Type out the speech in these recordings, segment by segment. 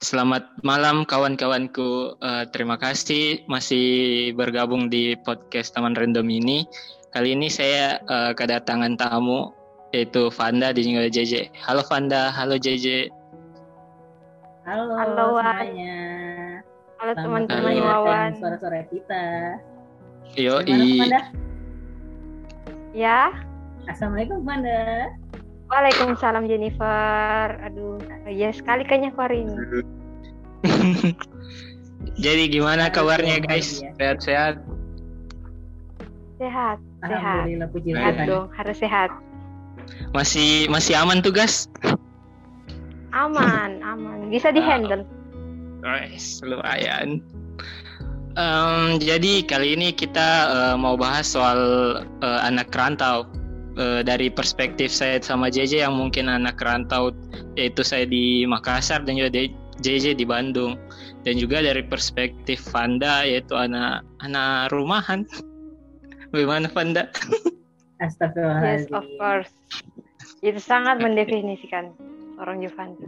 Selamat malam kawan-kawanku. Uh, terima kasih masih bergabung di podcast Taman Random ini. Kali ini saya uh, kedatangan tamu yaitu Vanda dan juga JJ. Halo Vanda, halo JJ. Halo, halo semuanya. Halo teman-teman Wawan. Suara-suara kita. Yo, i. Ya. Assalamualaikum Vanda. Waalaikumsalam Jennifer. Aduh, ya sekali kayaknya aku hari ini. Jadi gimana kabarnya guys? Sehat-sehat? Sehat, sehat. puji sehat dong, harus sehat. Masih masih aman tuh guys? Aman, aman. Bisa dihandle. Guys, lumayan. Um, jadi kali ini kita uh, mau bahas soal uh, anak rantau uh, dari perspektif saya sama JJ yang mungkin anak rantau yaitu saya di Makassar dan juga JJ di Bandung dan juga dari perspektif Vanda yaitu anak anak rumahan bagaimana Vanda? Astagfirullahaladzim. Yes, of course. Itu sangat mendefinisikan orang Juvanda.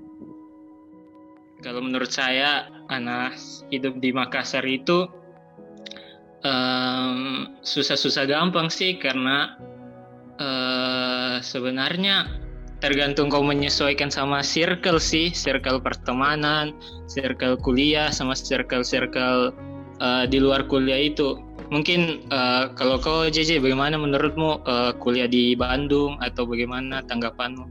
Kalau menurut saya anak hidup di Makassar itu um, susah-susah gampang sih karena uh, sebenarnya tergantung kau menyesuaikan sama circle sih, circle pertemanan, circle kuliah, sama circle-circle uh, di luar kuliah itu. Mungkin uh, kalau kau JJ, bagaimana menurutmu uh, kuliah di Bandung atau bagaimana tanggapanmu?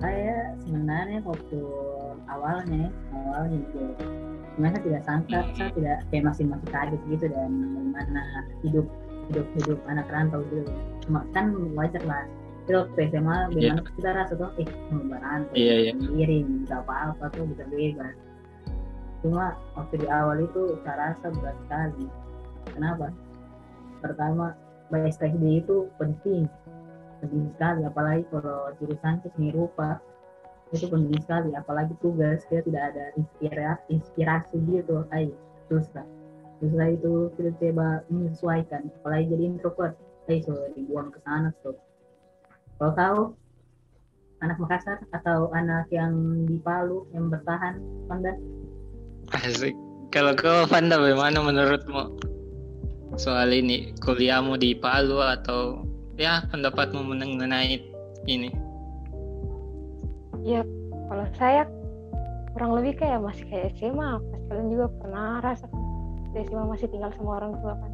Saya sebenarnya waktu awalnya, awalnya itu sebenarnya tidak sangka, saya tidak kayak masih masih kaget gitu dan bagaimana hidup hidup hidup anak rantau gitu. Cuma kan wajar lah. Itu waktu SMA bagaimana yeah. kita rasa tuh eh mau berantau yeah, yeah. sendiri bisa apa apa tuh bisa bebas. Cuma waktu di awal itu saya rasa berat sekali. Kenapa? Pertama BSTD itu penting. Penting sekali apalagi kalau jurusan seni rupa. Itu penting sekali apalagi tugas kita tidak ada inspirasi inspirasi gitu. Ayo susah setelah itu kita coba menyesuaikan. Apalagi jadi introvert. Ayo so dibuang ke sana so. Kalau kau anak Makassar atau anak yang di Palu yang bertahan Panda asik. Kalau kau Panda bagaimana menurutmu soal ini? Kuliahmu di Palu atau ya pendapatmu mengenai ini? Ya kalau saya kurang lebih kayak masih kayak SMA pas kalian juga pernah rasakan SMA masih tinggal sama orang tua kan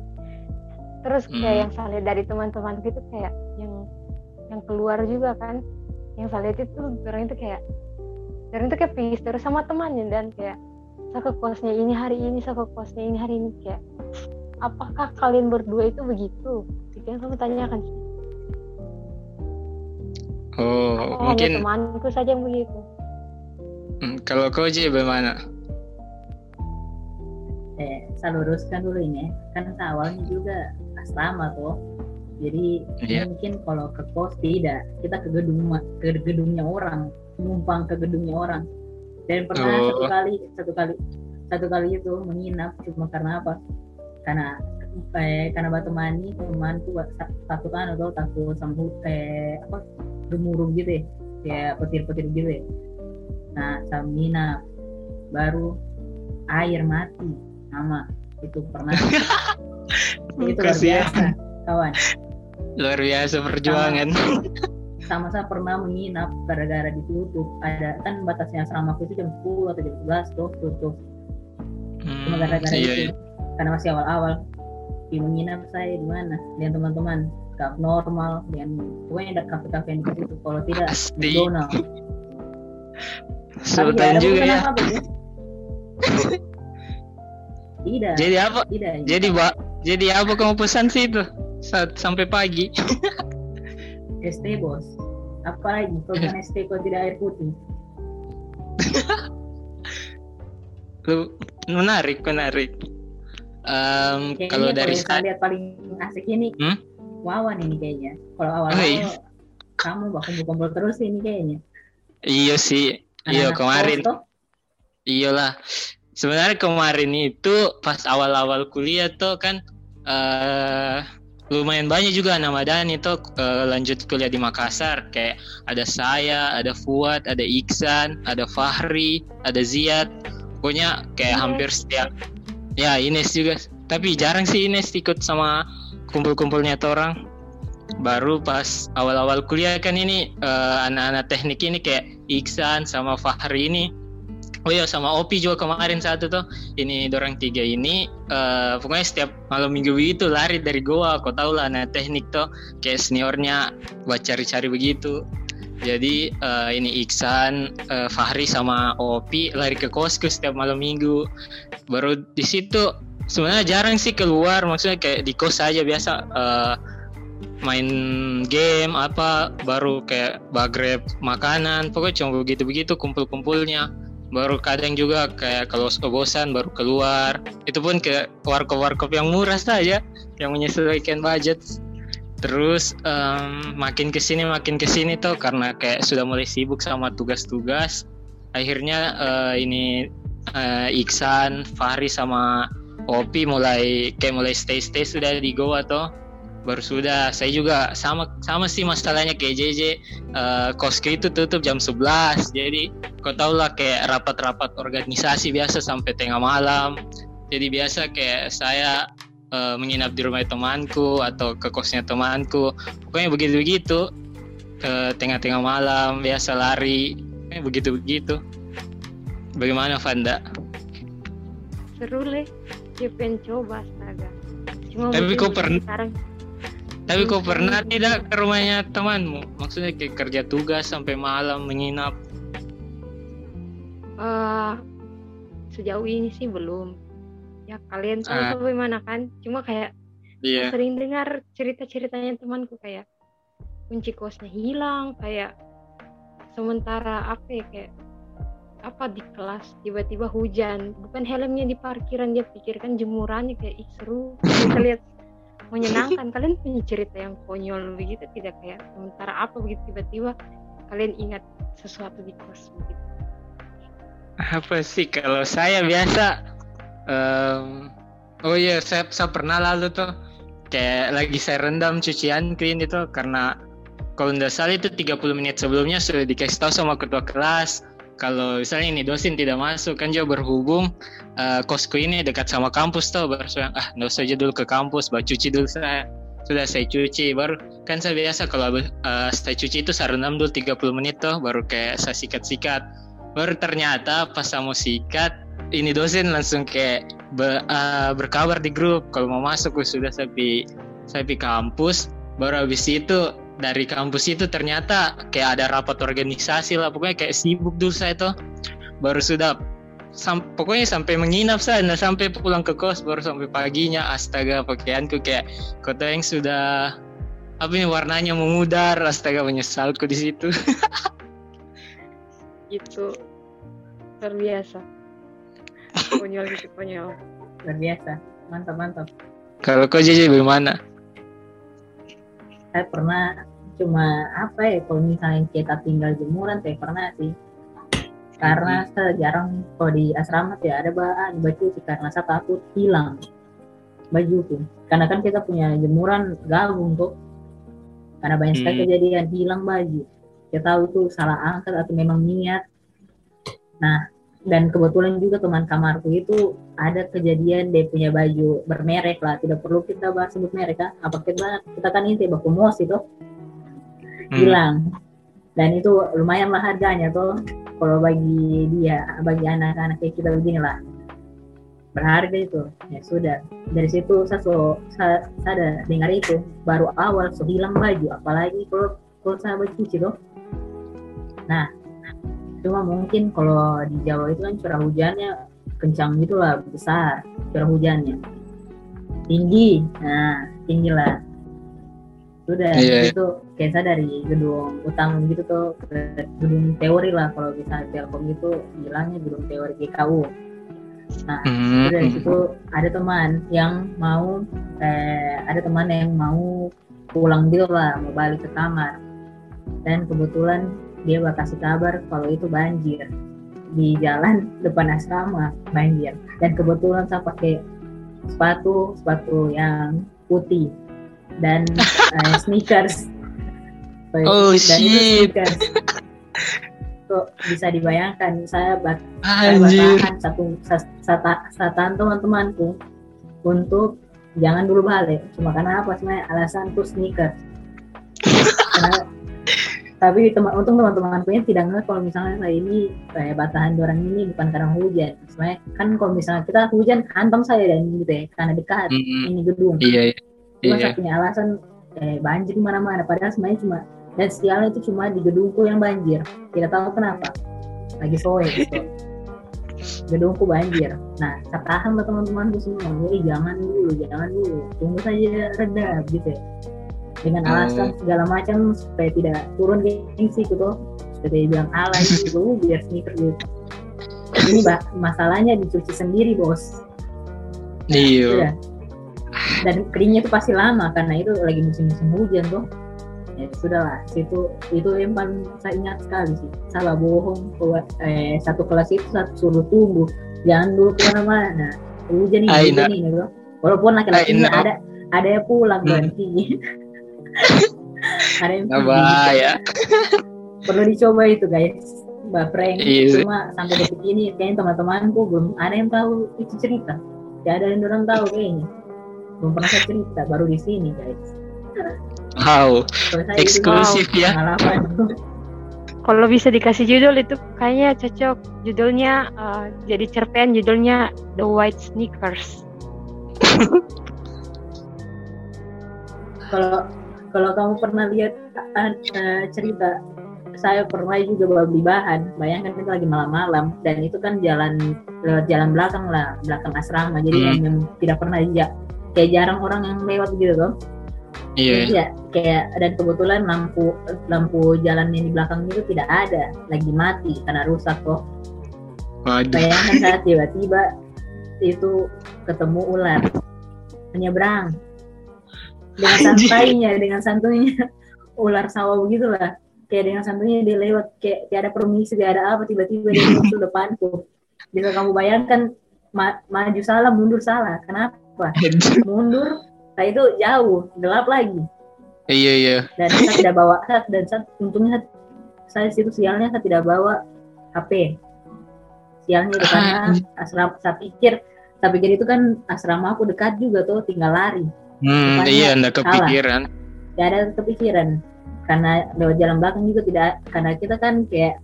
terus kayak hmm. yang saya lihat dari teman-teman gitu kayak yang yang keluar juga kan. Yang saya lihat itu orang itu kayak orang itu kayak pis terus sama temannya dan kayak saya ke kosnya ini hari ini saya ke kosnya ini hari ini. Kayak apakah kalian berdua itu begitu? Itu yang kamu tanyakan. Oh Atau mungkin temanku saja yang begitu? Hmm, kalau kau sih bagaimana eh saya luruskan dulu ini kan awalnya juga asrama tuh. Jadi yeah. mungkin kalau ke kos tidak kita ke gedung ke gedungnya orang numpang ke gedungnya orang. Dan pernah oh. satu kali satu kali satu kali itu menginap cuma karena apa? Karena eh, karena batu mani temanku takut kan atau takut sama eh apa gemuruh gitu ya. Kayak petir-petir gitu ya. Nah saya menginap. Baru air mati sama itu pernah. Itu luar biasa kawan. Luar biasa perjuangan. Sama, saya pernah menginap gara-gara ditutup. Ada kan batasnya selama itu jam 10 atau jam 11 tuh tutup. Hmm, cuma gara-gara iya, itu. iya. karena masih awal-awal. Di menginap saya di mana? Dengan teman-teman. Kaf normal. Dan pokoknya ada kafe-kafe yang di situ kalau tidak di Donald Sultan juga ya. Tidak. Jadi apa? Tidak. Jadi pak, jadi apa kamu pesan sih itu saat sampai pagi? ST bos. Apa lagi? Program ST kok tidak air putih? Lu menarik, menarik. Um, kalau dari saya lihat paling asik ini, hmm? Wawan ini kayaknya. Kalau awal-awal oh, iya. kamu bakal kumpul terus ini kayaknya. Iya sih. Iya kemarin. Iyalah sebenarnya kemarin itu pas awal-awal kuliah tuh kan uh, lumayan banyak juga anak Madani itu uh, lanjut kuliah di Makassar kayak ada saya, ada Fuad, ada Iksan, ada Fahri, ada Ziad. Pokoknya kayak hampir setiap ya Ines juga. Tapi jarang sih Ines ikut sama kumpul-kumpulnya orang. Baru pas awal-awal kuliah kan ini uh, anak-anak teknik ini kayak Iksan sama Fahri ini Oh iya sama Opi juga kemarin satu tuh. Ini dorang tiga ini uh, pokoknya setiap malam minggu itu lari dari goa. Kau tahu lah nah teknik tuh kayak seniornya buat cari-cari begitu. Jadi uh, ini Iksan, uh, Fahri sama Opi lari ke kosku setiap malam minggu. Baru di situ sebenarnya jarang sih keluar, maksudnya kayak di kos aja biasa uh, main game apa baru kayak bagreb makanan pokoknya cuma begitu begitu kumpul kumpulnya baru kadang juga kayak kalau bosan baru keluar. Itu pun ke warkop-warkop yang murah saja yang menyesuaikan budget. Terus um, makin ke sini makin ke sini tuh karena kayak sudah mulai sibuk sama tugas-tugas. Akhirnya uh, ini uh, Iksan, Fahri sama Opi mulai kayak mulai stay stay sudah di Goa tuh baru sudah. Saya juga sama sama sih masalahnya kayak JJ uh, kosku itu tutup jam 11 jadi kau tau lah kayak rapat-rapat organisasi biasa sampai tengah malam. Jadi biasa kayak saya uh, menginap di rumah temanku atau ke kosnya temanku. Pokoknya begitu-begitu. Ke tengah-tengah malam biasa lari. Begitu-begitu. Bagaimana Fanda? Seru leh. Dia pengen coba astaga. Cuma tapi kau pernah sekarang tapi kok pernah tidak ke rumahnya temanmu? Maksudnya kayak kerja tugas sampai malam menginap? Uh, sejauh ini sih belum. Ya kalian tahu uh, bagaimana kan? Cuma kayak yeah. sering dengar cerita-ceritanya temanku kayak kunci kosnya hilang, kayak sementara apa ya kayak apa di kelas tiba-tiba hujan bukan helmnya di parkiran dia pikirkan jemurannya kayak ih seru kita lihat menyenangkan. Kalian punya cerita yang konyol begitu tidak kayak sementara apa begitu tiba-tiba kalian ingat sesuatu di kos begitu? Apa sih kalau saya biasa um, oh iya saya, saya pernah lalu tuh kayak lagi saya rendam cucian clean itu karena kalau tidak salah itu 30 menit sebelumnya sudah dikasih tahu sama ketua kelas kalau misalnya ini dosen tidak masuk kan jauh berhubung uh, kosku ini dekat sama kampus tuh baru saya ah nggak usah aja dulu ke kampus baru cuci dulu saya sudah saya cuci. Baru kan saya biasa kalau uh, saya cuci itu saya rendam dulu 30 menit tuh baru kayak saya sikat-sikat. Baru ternyata pas saya mau sikat ini dosen langsung kayak be, uh, berkabar di grup kalau mau masuk sudah saya pi saya pi kampus. Baru habis itu dari kampus itu ternyata kayak ada rapat organisasi lah pokoknya kayak sibuk dulu saya tuh. Baru sudah sam pokoknya sampai menginap saya nah sampai pulang ke kos baru sampai paginya astaga pakaianku kayak kota yang sudah apa ini warnanya memudar astaga menyesalku di situ. Itu terbiasa konyol gitu konyol. Terbiasa mantap mantap. Kalau kau jadi bagaimana saya pernah cuma apa ya kalau misalnya kita tinggal jemuran saya pernah sih. Karena hmm. saya jarang kalau di asrama ya ada bahan baju sih karena saya takut hilang. Baju tuh. Karena kan kita punya jemuran gabung tuh. Karena banyak sekali hmm. kejadian hilang baju. Kita tahu itu salah angkat atau memang niat. Nah dan kebetulan juga teman kamarku itu ada kejadian dia punya baju bermerek lah. Tidak perlu kita bahas sebut merek kan apa kita kita kan ini baku mos itu. Hmm. hilang. Dan itu lumayan lah harganya tuh. Kalau bagi dia bagi anak-anak kayak kita begini lah. Berharga itu. Ya sudah. Dari situ saya so saya, saya dengar itu. Baru awal so hilang baju. Apalagi kalau kalau saya cuci tuh. Nah cuma mungkin kalau di Jawa itu kan curah hujannya kencang gitu lah besar curah hujannya tinggi nah tinggi lah sudah yeah. itu kayak saya dari gedung utama gitu tuh ke gedung teori lah kalau bisa telkom itu bilangnya gedung teori GKU nah mm-hmm. dari situ ada teman yang mau eh, ada teman yang mau pulang gitu lah mau balik ke kamar dan kebetulan dia bakal kasih kabar kalau itu banjir. Di jalan depan asrama banjir. Dan kebetulan saya pakai sepatu sepatu yang putih. Dan uh, sneakers. Oh dan shit. Tuh, bisa dibayangkan saya, bat saya bertahan satu satan teman-temanku untuk jangan dulu balik. Cuma karena apa? Sebenarnya alasan tuh sneakers. Karena tapi teman untung teman-teman punya tidak ngeliat kalau misalnya saya ini kayak batahan orang ini bukan karena hujan. Sebenarnya kan kalau misalnya kita hujan hantam saya dan gitu ya karena dekat mm -hmm. ini gedung. Iya, iya. cuma iya. saya punya alasan eh, banjir ke mana-mana padahal sebenarnya cuma dan sialnya itu cuma di gedungku yang banjir. Tidak tahu kenapa. Lagi sore gitu. Gedungku banjir. Nah katakan teman-temanku semua jadi jangan dulu jangan dulu. Tunggu saja reda gitu ya dengan hmm. alasan segala macam supaya tidak turun gengsi gitu. Supaya dia bilang alay gitu biar sneaker gitu ini bah masalahnya dicuci sendiri bos. Iya. Dan keringnya itu pasti lama karena itu lagi musim-musim hujan tuh. Ya sudahlah situ itu yang paling saya ingat sekali sih. Salah bohong buat eh, satu kelas itu satu suruh tunggu. Jangan dulu ke mana-mana hujan nih hujan nih gitu. Walaupun laki-lakinya ada ada yang pulang hmm. Ada yang ya perlu dicoba itu guys. Mbak Frank iya. cuma sampai detik ini kayaknya teman-temanku belum ada yang tahu itu cerita. Tidak ada yang orang tahu kayaknya. Belum pernah saya cerita baru di sini guys. Wow. Eksklusif wow. ya kalau bisa dikasih judul itu kayaknya cocok. Judulnya uh, jadi cerpen judulnya The White Sneakers. Kalau kalau kamu pernah lihat uh, cerita saya pernah juga beli bahan bayangkan itu lagi malam-malam dan itu kan jalan lewat jalan belakang lah belakang asrama jadi hmm. yang tidak pernah ya kayak jarang orang yang lewat gitu loh iya yeah. ya kayak dan kebetulan lampu lampu jalan yang di belakang itu tidak ada lagi mati karena rusak kok Waduh. bayangkan saat tiba-tiba itu ketemu ular menyeberang dengan santainya dengan santunya. Ular sawah begitulah kayak dengan santunya dia lewat. Kayak kayak ada permisi kayak ada apa tiba-tiba dia muncul depanku. Bisa kamu bayangkan ma maju salah mundur salah. Kenapa? Mundur nah itu jauh gelap lagi. Iya iya. Dan saya tidak bawa dan saya untungnya saya situ sialnya saya tidak bawa HP sialnya itu karena asrama saya pikir saya pikir itu kan asrama aku dekat juga tuh tinggal lari Hmm, iya, anda kepikiran. Tidak ada kepikiran. Karena lewat jalan belakang juga tidak, karena kita kan kayak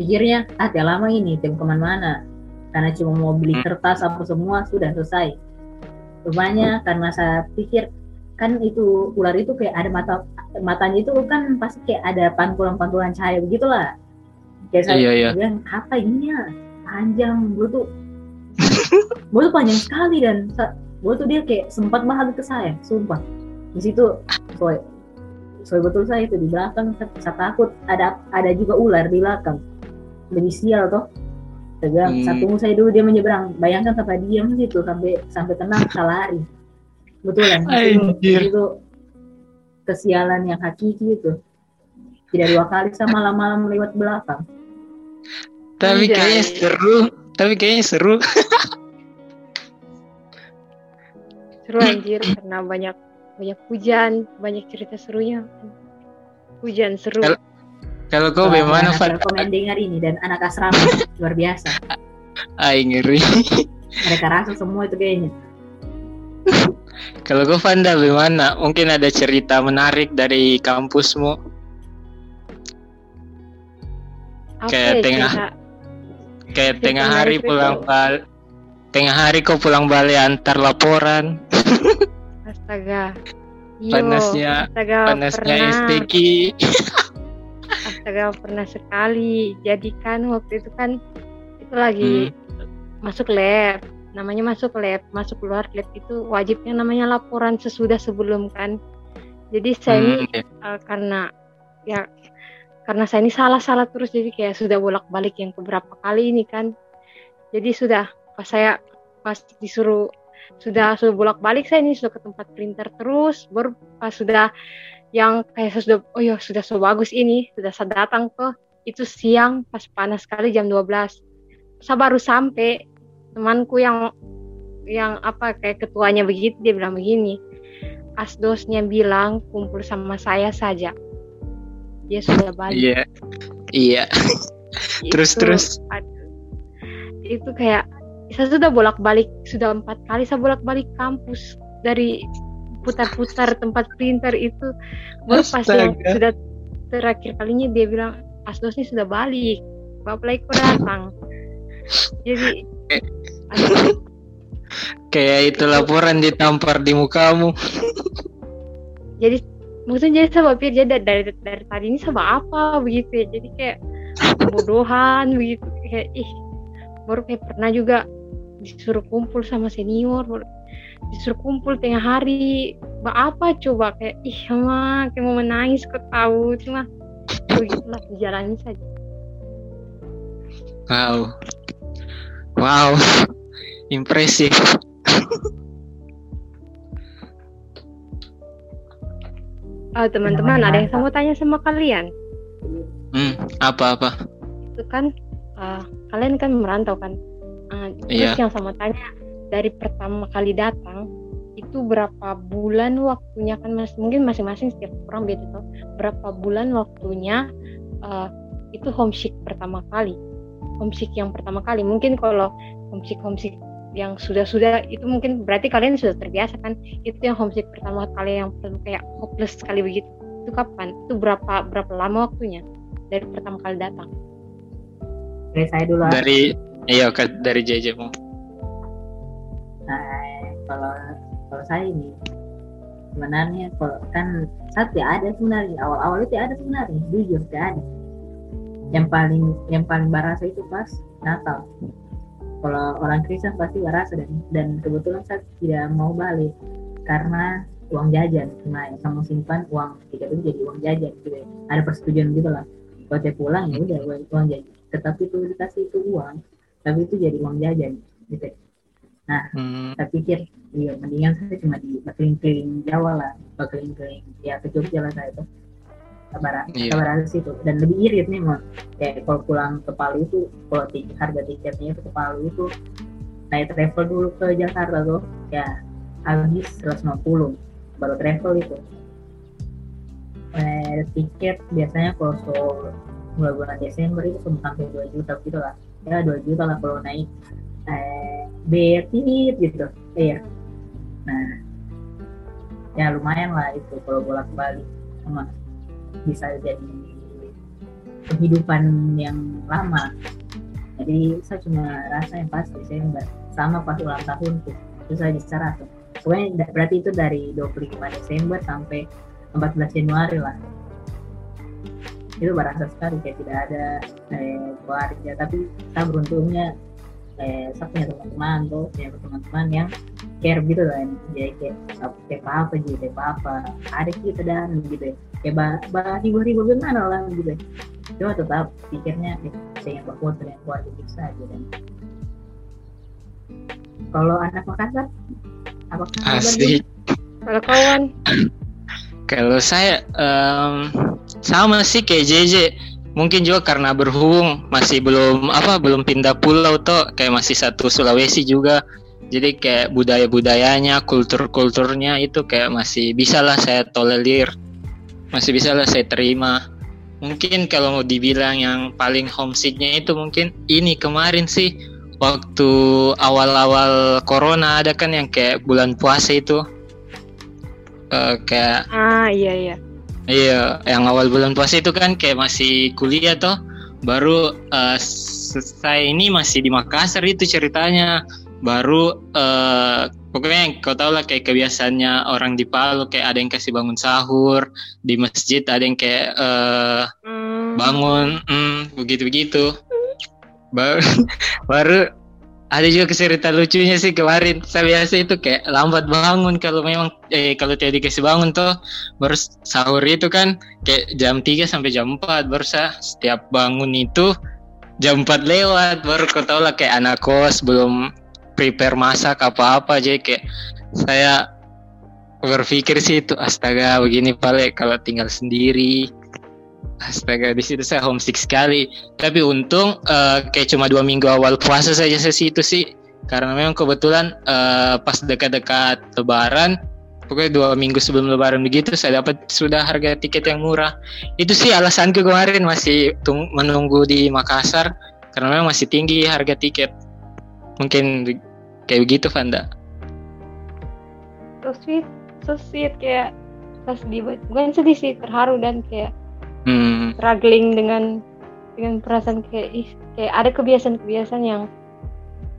pikirnya, ah tidak lama ini, tim ke mana-mana. Karena cuma mau beli hmm. kertas apa semua, sudah selesai. Rupanya karena saya pikir, kan itu ular itu kayak ada mata matanya itu kan pasti kayak ada pantulan-pantulan cahaya begitulah. Kayak saya iya, iya. bilang, apa ini ya? Panjang, gue tuh, gue tuh panjang sekali dan gue tuh dia kayak sempat bahagi ke saya sumpah. Di situ soy soy betul saya itu di belakang saya takut. Ada ada juga ular di belakang. Lebih sial toh. Tegang hmm. satu saya dulu dia menyeberang. Bayangkan sampai diam situ sampai sampai tenang salari betulan itu, itu kesialan yang hakiki itu. Tidak dua kali sama malam-malam lewat belakang. Tapi kayaknya seru. Tapi kayaknya seru seru anjir karena banyak banyak hujan banyak cerita serunya. Hujan seru. Kalau kau bagaimana Fan? komen dengar ini dan anak asrama luar biasa. Ay ngeri. Mereka rasa semua itu kayaknya. Kalau kau Fanda bagaimana? Mungkin ada cerita menarik dari kampusmu? Apa kayak ya, tengah cerita? kayak tengah hari pulang bal tengah hari kau pulang balik antar laporan. Astaga. Yo, panasnya astaga, panasnya pernah. STQ astaga pernah sekali. Jadi kan waktu itu kan itu lagi hmm. masuk lab. Namanya masuk lab masuk keluar lab itu wajibnya namanya laporan sesudah sebelum kan. Jadi saya hmm, ini okay. uh, karena ya karena saya ini salah-salah terus. Jadi kayak sudah bolak-balik yang beberapa kali ini kan. Jadi sudah pas saya pas disuruh sudah sudah bolak balik saya ini sudah ke tempat printer terus baru pas sudah yang kayak sudah oh ya sudah so bagus ini sudah saya datang ke itu siang pas panas sekali jam 12 saya baru sampai temanku yang yang apa kayak ketuanya begitu dia bilang begini asdosnya bilang kumpul sama saya saja. Dia sudah balik. Iya. Iya. Terus Itu- terus aduh. itu kayak saya sudah bolak balik sudah empat kali saya bolak balik kampus. Dari putar-putar tempat printer itu baru pas yang sudah terakhir kalinya dia bilang asdosnya sudah balik bapak kok datang. Jadi aduh, kayak itu laporan ditampar di mukamu. Jadi maksudnya jadi saya pikir jadi dari, dari dari tadi ini sama apa begitu ya? Jadi kayak kebodohan begitu. Kayak ih baru kayak pernah juga disuruh kumpul sama senior disuruh kumpul tengah hari. Ba apa coba? Kayak ih sama kayak mau menangis kok tahu? Cuma begitulah dijalani saja. Wow. Wow. Impresif. Oh teman-teman ada yang saya mau tanya sama kalian? Hmm apa apa? Itu kan eh, kalian kan merantau kan Iya. terus yang sama tanya dari pertama kali datang itu berapa bulan waktunya? Kan mas mungkin masing-masing setiap orang beda tuh. Berapa bulan waktunya eh, itu homesick pertama kali? Homesick yang pertama kali. Mungkin kalau homesick homesick yang sudah-sudah itu mungkin berarti kalian sudah terbiasa kan? Itu yang homesick pertama kali yang perlu kayak hopeless sekali begitu. Itu kapan? Itu berapa berapa lama waktunya dari pertama kali datang? Oke, saya dulu ah. dari iya ke- dari JJ mau Nah, kalau kalau saya ini sebenarnya kalau kan saya tidak ada sebenarnya. Awal-awal itu ada sebenarnya. Jujur tidak ada. Yang paling yang paling berasa itu pas Natal. Kalau orang Kristen pasti berasa dan dan kebetulan saya tidak mau balik karena uang jajan. Nah sama simpan uang tiket itu jadi uang jajan gitu ya. ada persetujuan gitu lah. Kalau saya pulang ya udah uang jajan. Tetapi itu dikasih itu uang tapi itu jadi uang jajan gitu. Ya. hmm, saya pikir iya mendingan saya cuma di keliling-keliling Jawa lah keliling-keliling ya ke Jogja lah saya itu kabar Iya. kabar ada situ. Dan lebih irit nih mau kayak kalau pulang ke Palu itu kalau tiket harga tiketnya itu ke Palu itu naik travel dulu ke Jakarta tuh ya habis 150 baru travel itu. Eh, tiket biasanya kalau so mulai bulan Desember itu sampai 2 juta gitu lah ya 2 juta lah kalau naik. Eh, betit gitu. Iya. Nah ya lumayan lah itu kalau bolak balik. Sama bisa jadi kehidupan yang lama. Jadi saya cuma rasa yang pas Desember sama pas ulang tahun tuh. Itu saja secara tuh pokoknya berarti itu dari 25 Desember sampai 14 Januari lah itu berasa sekali kayak tidak ada eh, keluarga. Tapi saya beruntungnya eh, saya punya teman-teman tuh punya teman-teman yang care gitu kan. Jadi kayak kayak apa gitu kayak apa. Ada kita dan gitu. Ya kayak bah bah hibur-hibur gimana lah gitu. Ya. cuma tetap pikirnya eh, saya yang bahwa dengan keluarga kita saja dan kalau anak Makassar apakah kabar asik. Kalau kawan. Kalau saya em, sama sih kayak JJ. Mungkin juga karena berhubung masih belum apa belum pindah pulau toh kayak masih satu Sulawesi juga. Jadi kayak budaya-budayanya, kultur-kulturnya itu kayak masih bisa lah saya tolerir. Masih bisa lah saya terima. Mungkin kalau mau dibilang yang paling homesicknya itu mungkin ini kemarin sih waktu awal-awal corona ada kan yang kayak bulan puasa itu Eh, kayak ah iya iya Iya, yang awal bulan puasa itu kan kayak masih kuliah toh. Baru eh, selesai ini masih di Makassar itu ceritanya. Baru eh, pokoknya yang kau tahu lah kayak kebiasaannya orang di Palu kayak ada yang kasih bangun sahur di masjid, ada yang kayak eh, Hmm, bangun hmm, begitu-begitu. Baru baru ada juga cerita lucunya sih kemarin. Saya biasa itu kayak lambat bangun kalau memang eh kalau tidak dikasih bangun tuh baru sahur itu kan kayak jam 3 sampai jam 4 baru saya setiap bangun itu jam 4 lewat. Baru kau tahu lah kayak anak kos belum prepare masak apa-apa. Jadi kayak saya berpikir sih itu astaga begini paling kalau tinggal sendiri astaga di situ saya homesick sekali. Tapi untung eh, kayak cuma dua minggu awal puasa saja saya situ sih. Karena memang kebetulan eh, pas dekat-dekat lebaran pokoknya dua minggu sebelum lebaran begitu saya dapat sudah harga tiket yang murah. Itu sih alasanku kemarin masih tung menunggu di Makassar karena memang masih tinggi harga tiket. Mungkin kayak begitu Vanda so sweet so sweet kayak pas di bukan sedih sih terharu dan kayak hmm. struggling dengan dengan perasaan kayak ih, kayak ada kebiasaan-kebiasaan yang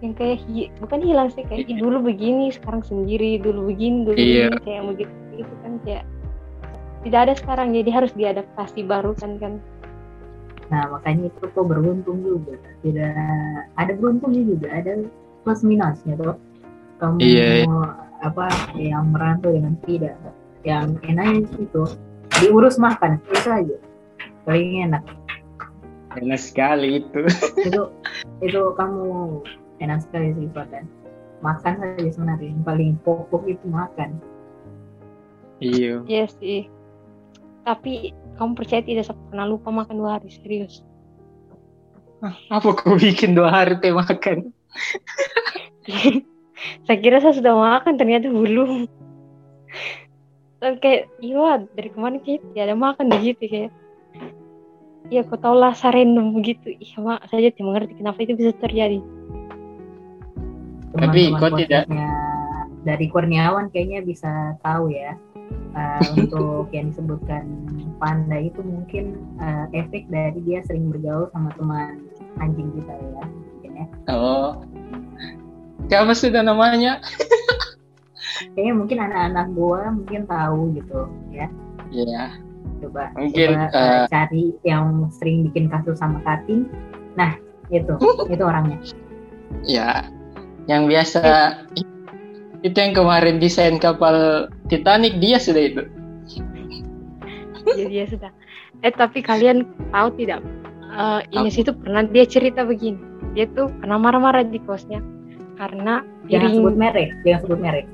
yang kayak hi, bukan hilang sih kayak Ih, dulu begini sekarang sendiri dulu begini dulu iya. begini kayak begitu gitu kan kayak tidak ada sekarang jadi harus diadaptasi baru kan kan nah makanya itu kok beruntung juga tidak ada beruntungnya juga ada plus minusnya tuh kamu iya. mau apa yang merantau dengan tidak yang enaknya itu diurus makan itu aja paling enak. Enak sekali itu. Itu itu kamu enak sekali sih kan? Makan saja sebenarnya. Yang paling pokok itu makan. Iya. Iya sih. Tapi kamu percaya tidak saya pernah lupa makan dua hari serius? Apa kau bikin dua hari teh makan? Saya kira saya sudah makan ternyata belum. Dan kayak iya dari kemarin kayak tidak ada makan begitu kayak ya kau tahu lah random begitu iya mak saya tidak mengerti kenapa itu bisa terjadi. Tapi kok tidak dari Kurniawan kayaknya bisa tahu ya. Uh, untuk yang disebutkan panda itu mungkin uh, efek dari dia sering bergaul sama teman anjing kita ya mungkin ya. Oh. Siapa sudah namanya? Kayaknya mungkin anak-anak gua mungkin tahu gitu ya. Iya. yeah. Coba mungkin coba, uh, cari yang sering bikin kasus sama kating nah itu itu orangnya ya yang biasa itu yang kemarin desain kapal Titanic dia sudah itu. Jadi dia sudah. Eh tapi kalian tahu tidak? Uh, Ines itu pernah dia cerita begini. Dia tuh pernah marah-marah di kosnya karena jangan sebut merek, jangan sebut merek.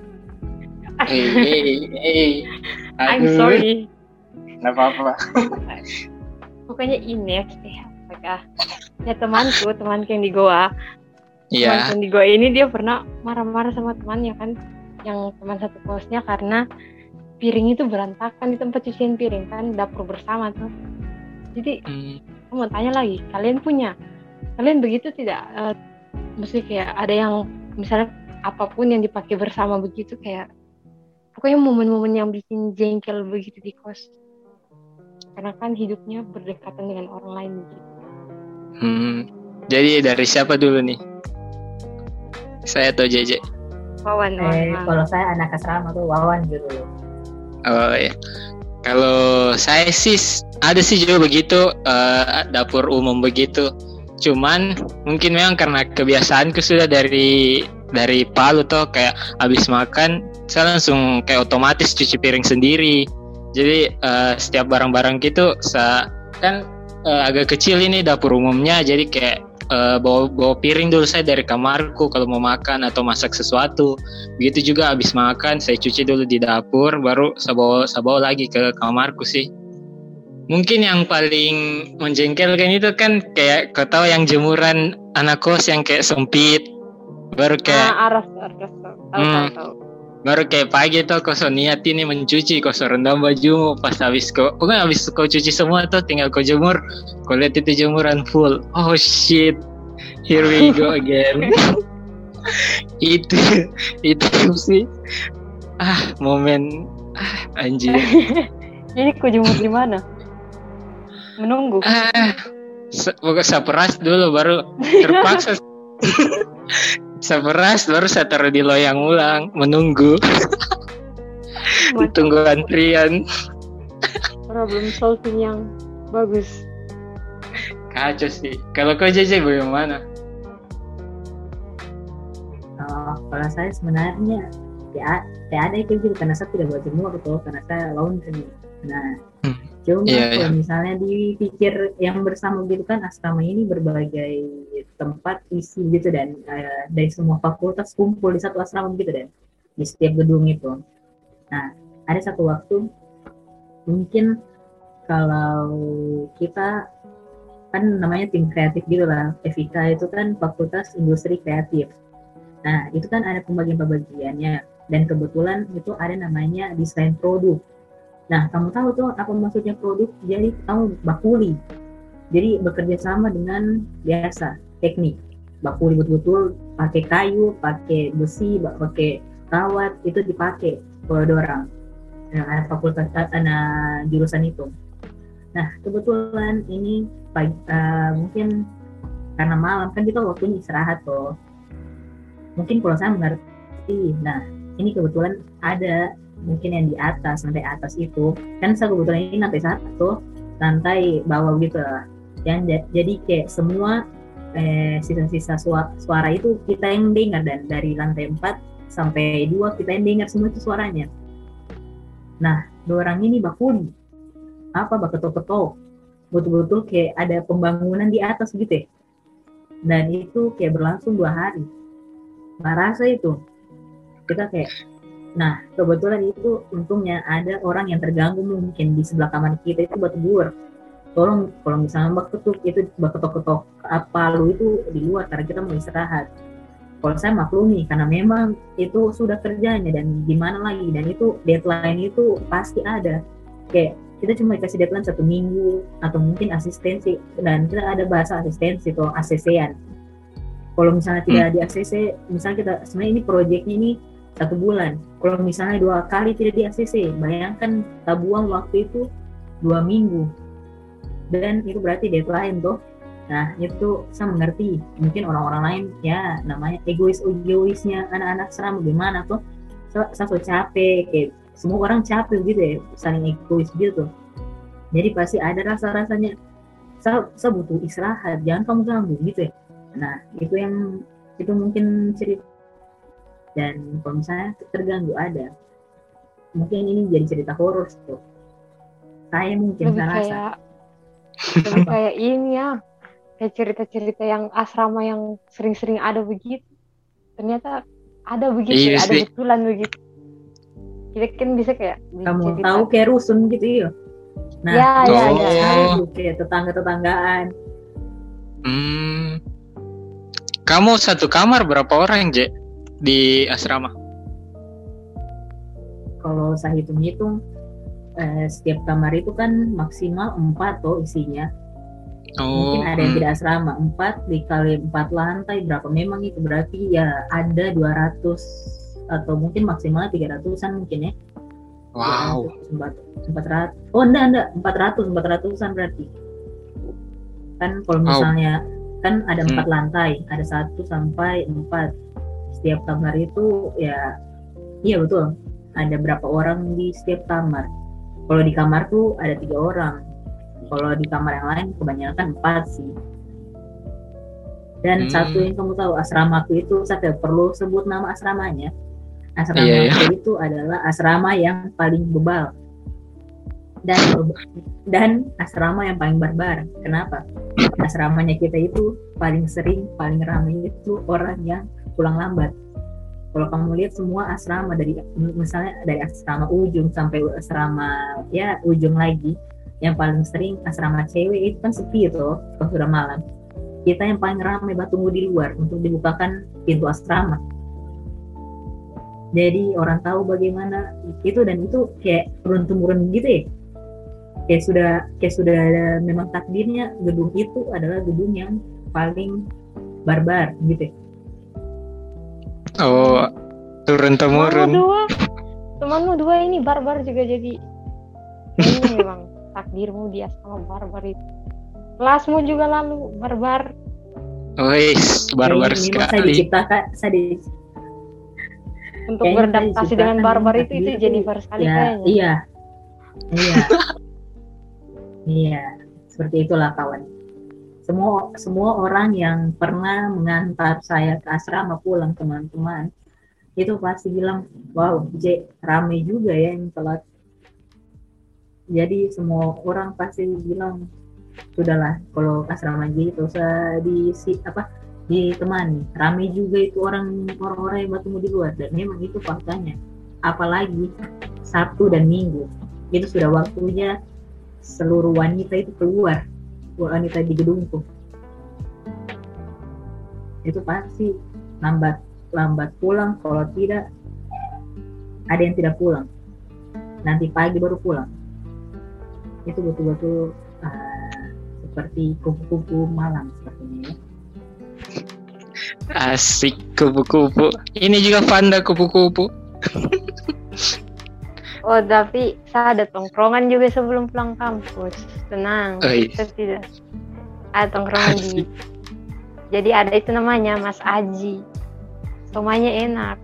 hey, hey, hey. I'm sorry. Nggak apa-apa. Pokoknya Ines ya, apakah ya temanku, temanku yang di Goa, Iya. Teman Indigo ini dia pernah marah-marah sama temannya kan, yang teman satu kosnya karena piring itu berantakan di tempat cucian piring kan dapur bersama tuh. Jadi hmm. mau tanya lagi, kalian punya, kalian begitu tidak? Uh, mesti kayak ada yang misalnya apa pun yang dipakai bersama begitu kayak pokoknya momen-momen yang bikin jengkel begitu di kos karena kan hidupnya berdekatan dengan orang lain gitu. Hmm. Jadi dari siapa dulu nih? Saya atau JJ? Wawan. Eh, kalau saya anak asrama tuh Wawan gitu Oh ya. Kalau saya sih ada sih juga begitu uh, dapur umum begitu. Cuman mungkin memang karena kebiasaanku sudah dari dari Palu tuh kayak habis makan saya langsung kayak otomatis cuci piring sendiri. Jadi uh, setiap barang-barang gitu saya kan uh, agak kecil ini dapur umumnya. Jadi kayak uh, bawa bawa piring dulu saya dari kamarku kalau mau makan atau masak sesuatu. Begitu juga habis makan saya cuci dulu di dapur baru saya bawa saya bawa lagi ke kamarku sih. Mungkin yang paling menjengkelkan itu kan kayak kau tahu yang jemuran anak kos yang kayak sempit. Baru kayak ah, aras, aras, tahu, hmm, tahu, tahu baru kayak pagi tuh kau niat ini mencuci kau rendam bajumu. Pas habis kau pokoknya habis kau cuci semua tuh tinggal kau jemur. Kau lihat itu jemuran full. Oh shit. Here we go again. Itu itu sih. Ah momen. Ah anjir ini kau jemur di mana? Menunggu. Ah pokoknya saya peras dulu baru terpaksa Seberas baru saya taruh di loyang ulang. Menunggu. Tunggu antrian problem solving yang bagus. Kacau sih. Kalau kau JJ bagaimana uh, kalau saya sebenarnya ya ya ada itu juga karena saya tidak buat semua gitu karena saya laundry nah. Cuma yeah, kalau yeah. misalnya dipikir yang bersama gitu kan asrama ini berbagai tempat isi gitu dan uh, dari semua fakultas kumpul di satu asrama gitu dan di setiap gedung itu. Nah, ada satu waktu mungkin kalau kita kan namanya tim kreatif gitu lah, FIK itu kan fakultas industri kreatif. Nah, itu kan ada pembagian-pembagiannya. dan kebetulan itu ada namanya desain produk nah kamu tahu tuh apa maksudnya produk? Jadi kamu bakuli. Jadi bekerja sama dengan biasa teknik. Bakuli betul-betul pakai kayu pakai besi pakai kawat itu dipakai kalau orang. Nah, ada fakultas anak jurusan itu. Nah kebetulan ini pagi, uh, mungkin karena malam kan kita waktunya istirahat tuh mungkin kalau saya mengerti. Nah ini kebetulan ada mungkin yang di atas lantai atas itu. Kan saya kebetulan ini lantai satu lantai bawah gitu lah. Yang jadi kayak semua eh, sisa-sisa suara, suara itu kita yang dengar. Dan dari lantai 4 sampai 2 kita yang dengar semua itu suaranya. Nah dua orang ini bakun apa? Baketok-ketok betul-betul kayak ada pembangunan di atas gitu ya. Dan itu kayak berlangsung dua hari. Nggak rasa itu kita kayak nah kebetulan itu untungnya ada orang yang terganggu mungkin di sebelah kamar kita itu batu bur tolong kalau misalnya mbak ketuk itu mbak ketok-ketok apa lu itu di luar karena kita mau istirahat. Kalau saya maklumi karena memang itu sudah kerjanya dan gimana lagi dan itu deadline itu pasti ada. Kayak kita cuma dikasih deadline satu minggu atau mungkin asistensi dan kita ada bahasa asistensi atau ACC-an kalau misalnya tidak hmm. di ACC misalnya kita sebenarnya ini proyeknya ini satu bulan. Kalau misalnya dua kali tidak di ACC bayangkan kita buang waktu itu dua minggu. Dan itu berarti deadline tuh. Nah itu saya mengerti. Mungkin orang-orang lain ya namanya egois egoisnya anak-anak seram bagaimana tuh? Saya, saya capek kayak semua orang capek gitu ya saling egois gitu jadi pasti ada rasa-rasanya. Saya, saya butuh istirahat jangan kamu ganggu gitu ya. Nah itu yang itu mungkin cerita dan kalau misalnya terganggu ada. Mungkin ini jadi cerita horor tuh saya mungkin saya rasa. lebih kayak ini ya kayak cerita-cerita yang asrama yang sering-sering ada begitu. Ternyata ada begitu iya, ada betulan begitu. Kita kan bisa kayak kamu cerita. tahu kayak rusun gitu ya? Nah ya, ya, oh. ya, ya. kayak tetangga-tetanggaan. Hmm. kamu satu kamar berapa orang Je di asrama? Kalau saya hitung-hitung eh, setiap kamar itu kan maksimal empat tuh isinya. Oh, mungkin ada yang hmm. tidak asrama empat dikali empat lantai berapa? Memang itu berarti ya ada 200 atau mungkin maksimal tiga ratusan mungkin ya. Wow. Empat ratus oh enggak enggak. Empat ratus empat ratusan berarti. Kan kalau misalnya oh. kan ada empat hmm. lantai ada satu sampai empat setiap kamar itu ya iya betul. Ada berapa orang di setiap kamar. Kalau di kamar tuh ada tiga orang. Kalau di kamar yang lain kebanyakan empat sih. Dan hmm. satu yang kamu tahu asramaku itu saya tidak perlu sebut nama asramanya. Asrama yeah, yeah. itu adalah asrama yang paling bebal. Dan dan asrama yang paling barbar. Kenapa? Asramanya kita itu paling sering paling ramai itu orang yang pulang lambat. Kalau kamu lihat semua asrama dari misalnya dari asrama ujung sampai asrama ya ujung lagi yang paling sering asrama cewek itu kan sepi tuh kalau sudah malam. Kita yang paling ramai batu tunggu di luar untuk dibukakan pintu asrama. Jadi orang tahu bagaimana itu dan itu kayak turun temurun gitu ya. Kayak sudah kayak sudah ada memang takdirnya gedung itu adalah gedung yang paling barbar gitu ya Oh, turun temurun. Temanmu dua, temanmu dua ini barbar juga jadi. Ini memang takdirmu dia sama barbar itu. Kelasmu juga lalu barbar. Wis, barbar ini sekali. Saya diciptakan, saya di... Untuk beradaptasi dengan barbar itu itu Jennifer sekali ya, kayaknya. Iya, iya, iya. Seperti itulah kawan semua semua orang yang pernah mengantar saya ke asrama pulang teman-teman itu pasti bilang wow J rame juga ya yang telat jadi semua orang pasti bilang sudahlah kalau asrama J itu usah di si, apa ditemani. Rame juga itu orang orang-orang yang bertemu di luar dan memang itu faktanya. Apalagi Sabtu dan Minggu itu sudah waktunya seluruh wanita itu keluar wanita di gedungku itu pasti lambat lambat pulang kalau tidak ada yang tidak pulang. Nanti pagi baru pulang. Itu betul-betul uh, seperti kupu-kupu malam sepertinya ya. Asik kupu-kupu. Ini juga panda kupu-kupu. Oh tapi saya ada tongkrongan juga sebelum pulang kampus tenang oh, iya. tidak ada tongkrongan di jadi ada itu namanya Mas Aji. Somanya enak.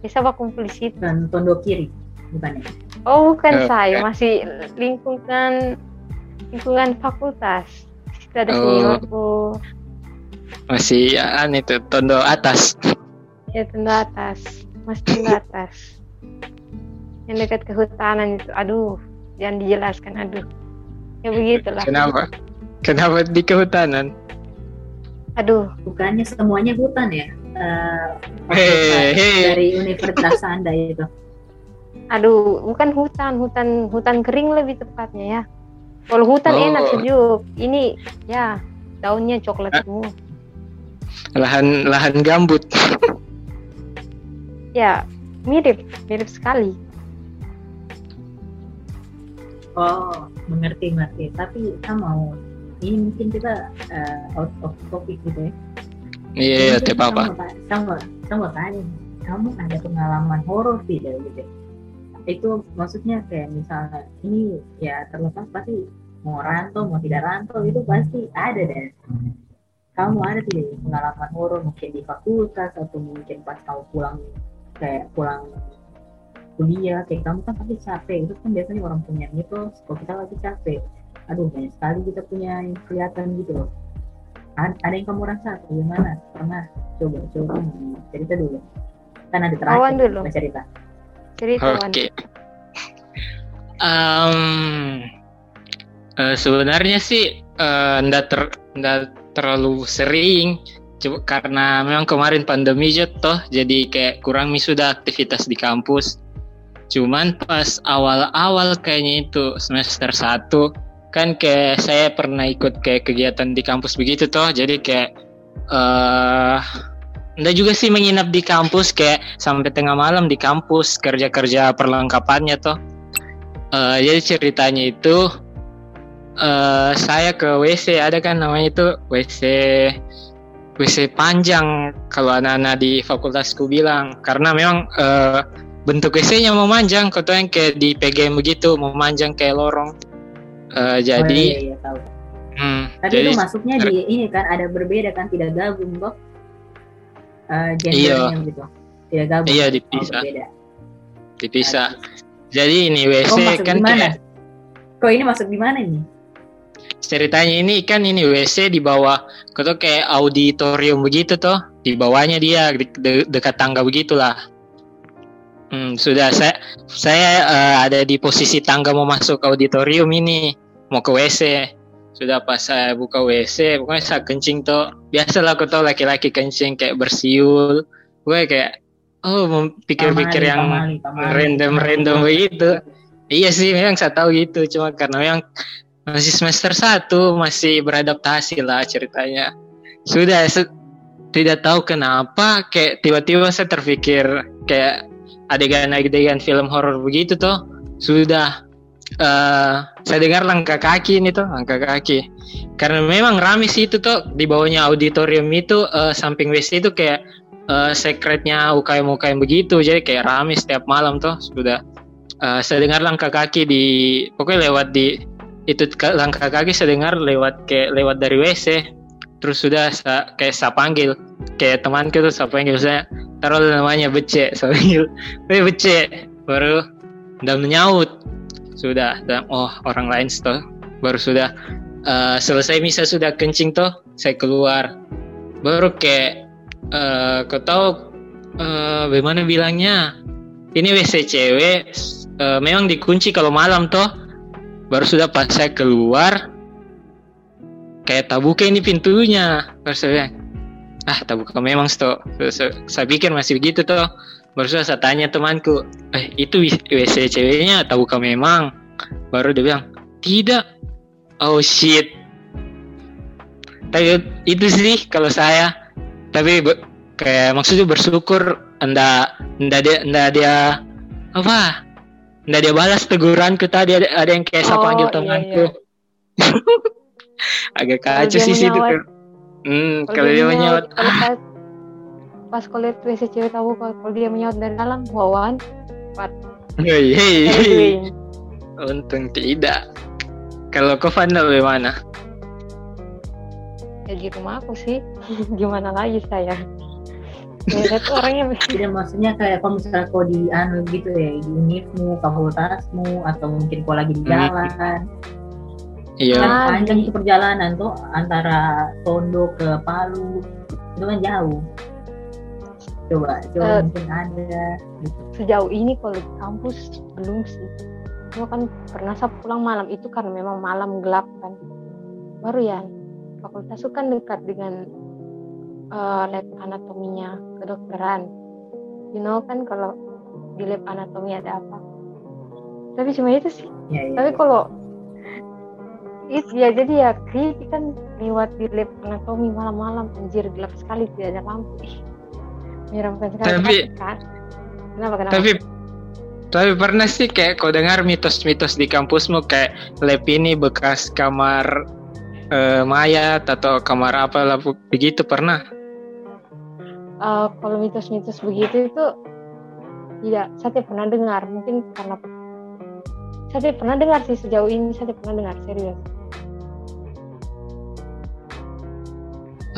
Bisa pak kumpul di situ? Dan tondo kiri bukan ya? Oh bukan uh, saya. masih lingkungan lingkungan fakultas. Situ ada oh. seniorku masih ya, itu tondo atas. Ya tondo atas. Masih tondo atas. Yang dekat kehutanan itu. Aduh jangan dijelaskan aduh ya begitulah. Kenapa? Kenapa di kehutanan? Aduh. Bukannya semuanya hutan ya? Uh, hey, hey. dari universitas anda itu. Aduh bukan hutan hutan hutan kering lebih tepatnya ya. Kalau hutan oh. enak sejuk. Ini ya daunnya coklat ah. semua. Lahan lahan gambut. Ya mirip mirip sekali. Oh mengerti mengerti tapi kita mau ini mungkin kita uh, out of topic gitu ya Iya, iya, tidak apa-apa. Sama, sama tanya, kamu ada pengalaman horor tidak gitu? Itu maksudnya kayak misalnya ini ya terlepas pasti mau rantau mau tidak rantau itu pasti ada deh. Kamu ada tidak pengalaman horor mungkin di fakultas atau mungkin pas kamu pulang kayak pulang kuliah kayak kamu kan pasti capek. Itu kan biasanya orang punya mitos kalau kita lagi capek aduh banyak sekali kita punya yang kelihatan gitu loh. Ada yang kamu rasa gimana pernah coba coba. Cerita dulu. Kan ada terakhir. Awan dulu. cerita? Cerita oke. Okay. um, uh, sebenarnya sih uh, ndak ter ndak terlalu sering. Coba karena memang kemarin pandemi jatuh jadi kayak kurang sudah aktivitas di kampus cuman pas awal-awal kayaknya itu semester 1 kan kayak saya pernah ikut kayak kegiatan di kampus begitu toh. Jadi kayak uh, Anda juga sih menginap di kampus kayak sampai tengah malam di kampus kerja-kerja perlengkapannya toh. Uh, jadi ceritanya itu uh, saya ke WC ada kan namanya itu WC WC panjang kalau anak-anak di fakultasku bilang. Karena memang uh, bentuk WC-nya memanjang kau yang kayak di PGM begitu memanjang kayak lorong Uh, jadi oh, iya, iya, tahu. Hmm, Tapi jadi, itu masuknya di ini kan ada berbeda kan tidak gabung kok. Uh, iya. gitu. Tidak gabung. Iya dipisah. Oh, dipisah. Jadi ini WC oh, kan kayak Kok ini masuk di mana ini? Ceritanya ini kan ini WC di bawah kayak auditorium begitu toh. Di bawahnya dia de de dekat tangga begitulah. Hmm, sudah saya saya uh, ada di posisi tangga mau masuk auditorium ini, mau ke WC. Sudah pas saya buka WC, pokoknya saya kencing tuh. Biasalah aku tau laki-laki kencing kayak bersiul. Gue kayak oh pikir-pikir yang random-random begitu. Iya sih, memang saya tahu gitu. Cuma karena memang masih semester satu, masih beradaptasi lah ceritanya. Sudah tidak tahu kenapa kayak tiba-tiba saya terpikir kayak adegan-adegan film horor begitu tuh sudah uh, saya dengar langkah kaki ini tuh langkah kaki. Karena memang rame sih itu tuh di bawahnya auditorium itu uh, samping WC itu kayak uh, sekretnya UKM UKM begitu. Jadi kayak rame setiap malam tuh sudah. Uh, saya dengar langkah kaki di pokoknya lewat di itu langkah kaki saya dengar lewat kayak lewat dari WC terus sudah saya, kayak saya panggil? Kayak teman tuh saya panggil? Saya taruh namanya Bece saya panggil? Eh Bece baru udah menyaut sudah. Dan oh orang lain tuh. Baru sudah uh, selesai misa sudah kencing tuh saya keluar. Baru kayak uh, kau tahu uh, bagaimana bilangnya? Ini WC cewek uh, memang dikunci kalau malam toh baru sudah pas saya keluar kayak tak buka ini pintunya. Terus saya ah tak buka memang sto. Saya pikir masih begitu tuh baru saya tanya temanku eh itu WC ceweknya tak buka memang baru dia bilang tidak. Oh shit. Tapi itu sih kalau saya. Tapi kayak maksudnya bersyukur anda anda dia anda dia Apa? Nggak dia balas teguranku tadi ada, ada yang kayak saya Oh, panggil iya, temanku. Agak Kalau kacau dia sih situ. menyawat. tuh. Hmm, kalau dia menyaut. pas lihat WC cewek tahu kalau dia menyaut dari dalam wawan Hei, hei, hei. Edwin Untung tidak. Kalau kau Fanda bagaimana? ya di rumah aku sih gimana lagi saya ya, itu orangnya Tidak maksudnya kayak kalau misalnya kau di anu gitu ya di univmu, fakultasmu atau mungkin kau lagi di Hmm. Iya. Panjang di- itu perjalanan tuh antara Tondo ke Palu itu kan jauh. Coba, coba Eh, mungkin ada. Gitu. sejauh ini kalau di kampus belum sih cuma kan pernah saya pulang malam itu karena memang malam gelap kan baru ya fakultas itu kan dekat dengan eh, lab anatominya kedokteran you know kan kalau di lab anatomi ada apa tapi cuma itu sih Ya, ya. tapi kalau itu ya jadi ya creepy kan. Lewat di lab anatomi malam-malam anjir gelap sekali tidak ada lampu. Ih, menyeramkan sekali. Tapi- kan kenapa kenapa? Tapi tapi pernah sih kayak kau dengar mitos-mitos di kampusmu kayak lab ini bekas kamar eh, mayat atau kamar apa lah begitu pernah? Eh, kalau mitos-mitos begitu itu tidak. Saya tidak pernah dengar. Mungkin karena saya pernah dengar sih sejauh ini saya pernah dengar serius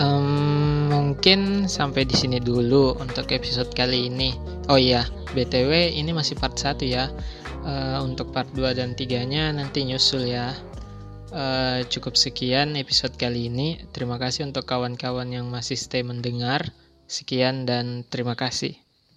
Em, mungkin sampai di sini dulu untuk episode kali ini. Oh iya, BTW ini masih part 1 ya. Eh, untuk part 2 dan 3-nya nanti nyusul ya. Eh, cukup sekian episode kali ini. Terima kasih untuk kawan-kawan yang masih stay mendengar. Sekian dan terima kasih.